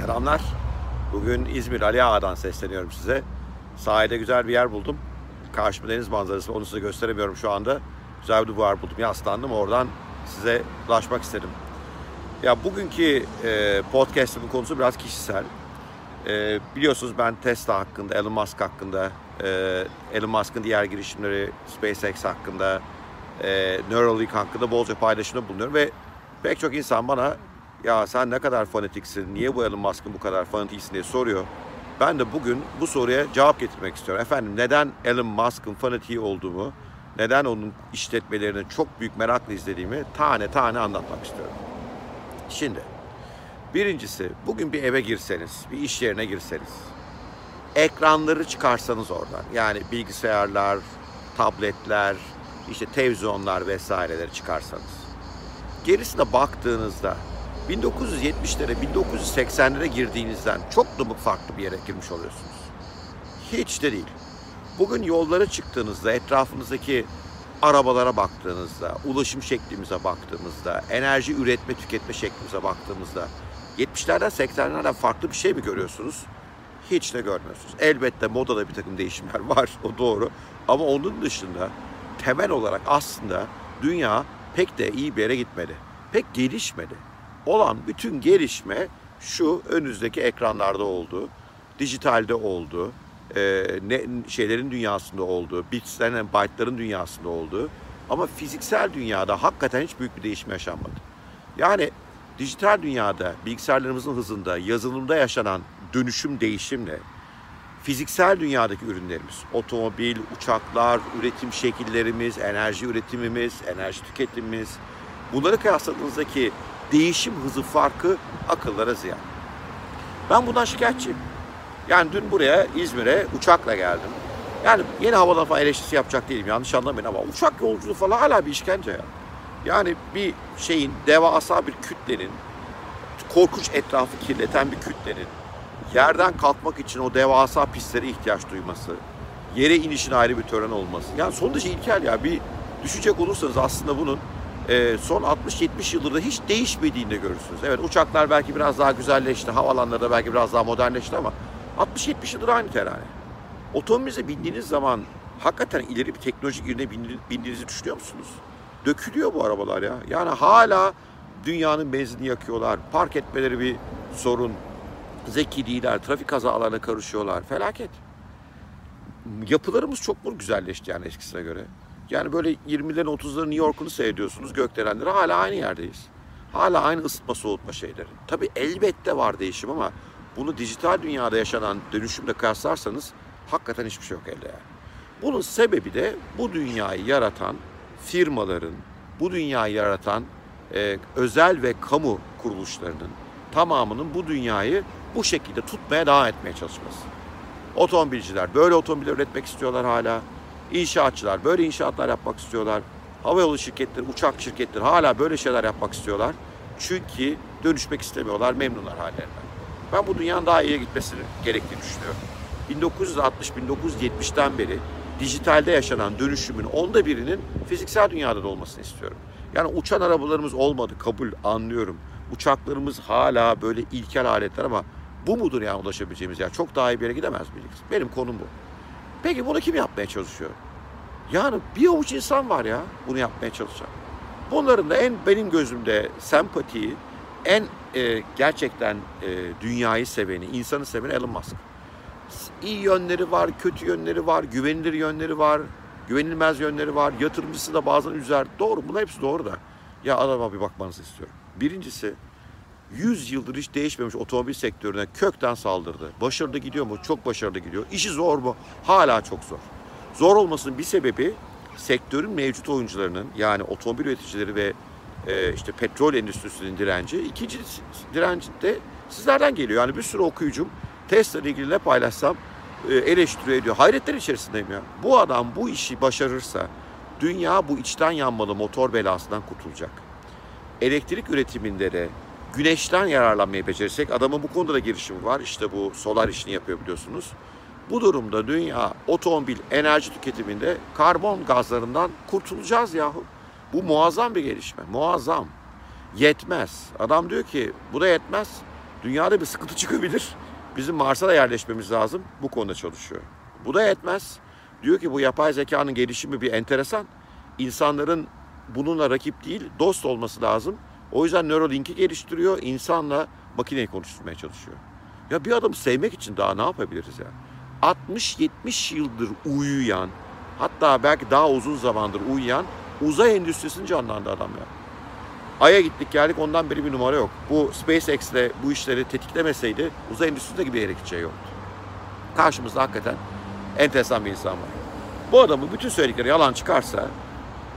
Selamlar. Bugün İzmir Ali Ağa'dan sesleniyorum size. Sahilde güzel bir yer buldum. Karşıma deniz manzarası. Onu size gösteremiyorum şu anda. Güzel bir duvar buldum. Yaslandım. Oradan size ulaşmak istedim. Ya bugünkü e, podcast'imin konusu biraz kişisel. E, biliyorsunuz ben Tesla hakkında, Elon Musk hakkında, e, Elon Musk'ın diğer girişimleri, SpaceX hakkında, e, Neuralink hakkında bolca paylaşımda bulunuyorum ve pek çok insan bana ya sen ne kadar fanatiksin, niye bu Elon Musk'ın bu kadar fanatiksin diye soruyor. Ben de bugün bu soruya cevap getirmek istiyorum. Efendim neden Elon Musk'ın fanatiği olduğumu, neden onun işletmelerini çok büyük merakla izlediğimi tane tane anlatmak istiyorum. Şimdi birincisi bugün bir eve girseniz, bir iş yerine girseniz, ekranları çıkarsanız oradan yani bilgisayarlar, tabletler, işte televizyonlar vesaireleri çıkarsanız gerisine baktığınızda 1970'lere, 1980'lere girdiğinizden çok da farklı bir yere girmiş oluyorsunuz. Hiç de değil. Bugün yollara çıktığınızda, etrafınızdaki arabalara baktığınızda, ulaşım şeklimize baktığımızda, enerji üretme, tüketme şeklimize baktığımızda 70'lerden 80'lerden farklı bir şey mi görüyorsunuz? Hiç de görmüyorsunuz. Elbette modada bir takım değişimler var, o doğru. Ama onun dışında temel olarak aslında dünya pek de iyi bir yere gitmedi. Pek gelişmedi. Olan bütün gelişme şu önünüzdeki ekranlarda oldu, dijitalde oldu, e, ne, şeylerin dünyasında oldu, bitslerin, byte'ların dünyasında oldu. Ama fiziksel dünyada hakikaten hiç büyük bir değişim yaşanmadı. Yani dijital dünyada, bilgisayarlarımızın hızında, yazılımda yaşanan dönüşüm, değişimle fiziksel dünyadaki ürünlerimiz, otomobil, uçaklar, üretim şekillerimiz, enerji üretimimiz, enerji tüketimimiz, bunları kıyasladığınızdaki değişim hızı farkı akıllara ziyan. Ben bundan şikayetçiyim. Yani dün buraya İzmir'e uçakla geldim. Yani yeni havadan falan eleştirisi yapacak değilim yanlış anlamayın ama uçak yolculuğu falan hala bir işkence ya. Yani bir şeyin devasa bir kütlenin korkunç etrafı kirleten bir kütlenin yerden kalkmak için o devasa pistlere ihtiyaç duyması, yere inişin ayrı bir tören olması. Yani son derece ilkel ya. Bir düşecek olursanız aslında bunun e, son 60-70 yıldır da hiç değişmediğini de görürsünüz. Evet uçaklar belki biraz daha güzelleşti, havalanları da belki biraz daha modernleşti ama 60-70 yıldır aynı terane. Otomobilize bindiğiniz zaman hakikaten ileri bir teknolojik ürüne bindiğinizi düşünüyor musunuz? Dökülüyor bu arabalar ya. Yani hala dünyanın benzinini yakıyorlar. Park etmeleri bir sorun zeki değiller, trafik kazalarına karışıyorlar. Felaket. Yapılarımız çok mu güzelleşti yani eskisine göre? Yani böyle 20'lerin 30'ların New York'unu seyrediyorsunuz gökdelenleri hala aynı yerdeyiz. Hala aynı ısıtma soğutma şeyleri. Tabi elbette var değişim ama bunu dijital dünyada yaşanan dönüşümle kıyaslarsanız hakikaten hiçbir şey yok elde yani. Bunun sebebi de bu dünyayı yaratan firmaların, bu dünyayı yaratan e, özel ve kamu kuruluşlarının tamamının bu dünyayı bu şekilde tutmaya devam etmeye çalışması. Otomobilciler böyle otomobiller üretmek istiyorlar hala. İnşaatçılar böyle inşaatlar yapmak istiyorlar. Havayolu şirketleri, uçak şirketleri hala böyle şeyler yapmak istiyorlar. Çünkü dönüşmek istemiyorlar, memnunlar hallerinden. Ben bu dünyanın daha iyiye gitmesini gerektiğini düşünüyorum. 1960-1970'ten beri dijitalde yaşanan dönüşümün onda birinin fiziksel dünyada da olmasını istiyorum. Yani uçan arabalarımız olmadı, kabul, anlıyorum. Uçaklarımız hala böyle ilkel aletler ama bu mudur yani ulaşabileceğimiz yer? Çok daha iyi bir yere gidemez miyiz? Benim konum bu. Peki bunu kim yapmaya çalışıyor? Yani bir avuç insan var ya bunu yapmaya çalışan. Bunların da en benim gözümde sempatiyi, en e, gerçekten e, dünyayı seveni, insanı seveni Elon Musk. İyi yönleri var, kötü yönleri var, güvenilir yönleri var, güvenilmez yönleri var. Yatırımcısı da bazen üzer. Doğru, bunlar hepsi doğru da. Ya adama bir bakmanızı istiyorum. Birincisi 100 yıldır hiç değişmemiş otomobil sektörüne kökten saldırdı. Başarılı gidiyor mu? Çok başarılı gidiyor. İşi zor mu? Hala çok zor. Zor olmasının bir sebebi sektörün mevcut oyuncularının yani otomobil üreticileri ve e, işte petrol endüstrisinin direnci. İkinci direnci de sizlerden geliyor. Yani bir sürü okuyucum Tesla ile ilgili ne paylaşsam e, eleştiriyor ediyor. Hayretler içerisindeyim ya. Bu adam bu işi başarırsa dünya bu içten yanmalı motor belasından kurtulacak. Elektrik üretiminde de güneşten yararlanmayı becerirsek adamın bu konuda da girişimi var. İşte bu solar işini yapıyor biliyorsunuz. Bu durumda dünya otomobil enerji tüketiminde karbon gazlarından kurtulacağız yahu. Bu muazzam bir gelişme. Muazzam. Yetmez. Adam diyor ki bu da yetmez. Dünyada bir sıkıntı çıkabilir. Bizim Mars'a da yerleşmemiz lazım. Bu konuda çalışıyor. Bu da yetmez. Diyor ki bu yapay zekanın gelişimi bir enteresan. İnsanların bununla rakip değil, dost olması lazım. O yüzden Neuralink'i geliştiriyor. insanla makineyi konuşturmaya çalışıyor. Ya bir adamı sevmek için daha ne yapabiliriz ya? 60-70 yıldır uyuyan, hatta belki daha uzun zamandır uyuyan uzay endüstrisini canlandı adam ya. Ay'a gittik geldik ondan beri bir numara yok. Bu SpaceX'le bu işleri tetiklemeseydi uzay endüstrisinde gibi yere gideceği yoktu. Karşımızda hakikaten enteresan bir insan var. Bu adamın bütün söyledikleri yalan çıkarsa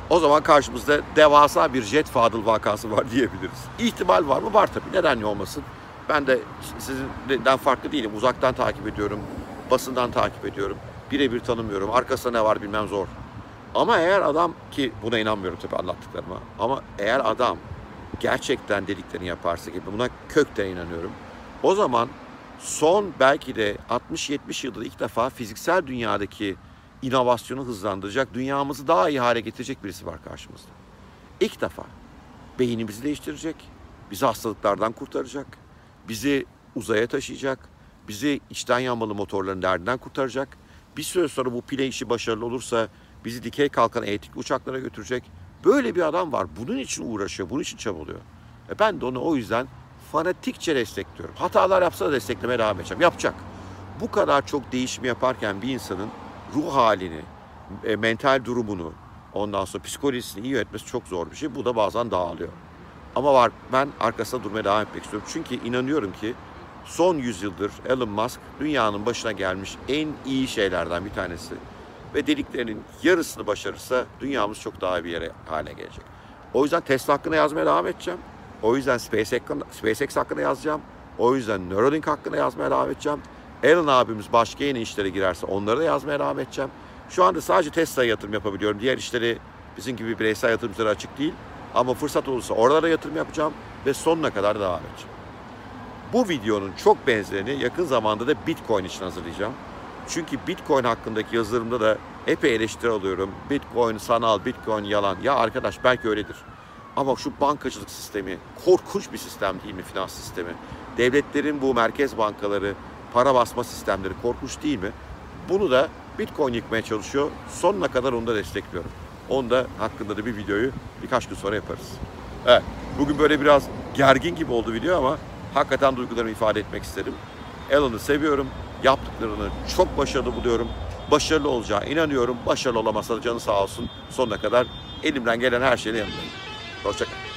o zaman karşımızda devasa bir jet Fadıl vakası var diyebiliriz. İhtimal var mı? Var tabii. Neden ne olmasın? Ben de sizinden farklı değilim. Uzaktan takip ediyorum. Basından takip ediyorum. Birebir tanımıyorum. Arkasında ne var bilmem zor. Ama eğer adam ki buna inanmıyorum tabii anlattıklarıma. Ama eğer adam gerçekten dediklerini yaparsa gibi buna kökten inanıyorum. O zaman son belki de 60-70 yılda ilk defa fiziksel dünyadaki inovasyonu hızlandıracak, dünyamızı daha iyi hale getirecek birisi var karşımızda. İlk defa beynimizi değiştirecek, bizi hastalıklardan kurtaracak, bizi uzaya taşıyacak, bizi içten yanmalı motorların derdinden kurtaracak. Bir süre sonra bu pile işi başarılı olursa bizi dikey kalkan elektrikli uçaklara götürecek. Böyle bir adam var. Bunun için uğraşıyor, bunun için çabalıyor. E ben de onu o yüzden fanatikçe destekliyorum. Hatalar yapsa da desteklemeye devam edeceğim. Yapacak. Bu kadar çok değişim yaparken bir insanın ruh halini, e, mental durumunu, ondan sonra psikolojisini iyi yönetmesi çok zor bir şey. Bu da bazen dağılıyor. Ama var ben arkasında durmaya devam etmek istiyorum. Çünkü inanıyorum ki son yüzyıldır Elon Musk dünyanın başına gelmiş en iyi şeylerden bir tanesi. Ve dediklerinin yarısını başarırsa dünyamız çok daha bir yere haline gelecek. O yüzden Tesla hakkında yazmaya devam edeceğim. O yüzden SpaceX hakkında, SpaceX hakkında yazacağım. O yüzden Neuralink hakkında yazmaya devam edeceğim. Elon abimiz başka yeni işlere girerse onları da yazmaya devam edeceğim. Şu anda sadece Tesla'ya yatırım yapabiliyorum. Diğer işleri bizim gibi bireysel yatırımcılara açık değil. Ama fırsat olursa oralara yatırım yapacağım ve sonuna kadar devam edeceğim. Bu videonun çok benzerini yakın zamanda da Bitcoin için hazırlayacağım. Çünkü Bitcoin hakkındaki yazılarımda da epey eleştiri alıyorum. Bitcoin sanal, Bitcoin yalan. Ya arkadaş belki öyledir. Ama şu bankacılık sistemi korkunç bir sistem değil mi finans sistemi? Devletlerin bu merkez bankaları, para basma sistemleri korkunç değil mi? Bunu da Bitcoin yıkmaya çalışıyor. Sonuna kadar onu da destekliyorum. Onu da hakkında da bir videoyu birkaç gün sonra yaparız. Evet, bugün böyle biraz gergin gibi oldu video ama hakikaten duygularımı ifade etmek istedim. Elon'u seviyorum. Yaptıklarını çok başarılı buluyorum. Başarılı olacağı inanıyorum. Başarılı olamazsa da canı sağ olsun sonuna kadar elimden gelen her şeyle yanındayım. Hoşçakalın.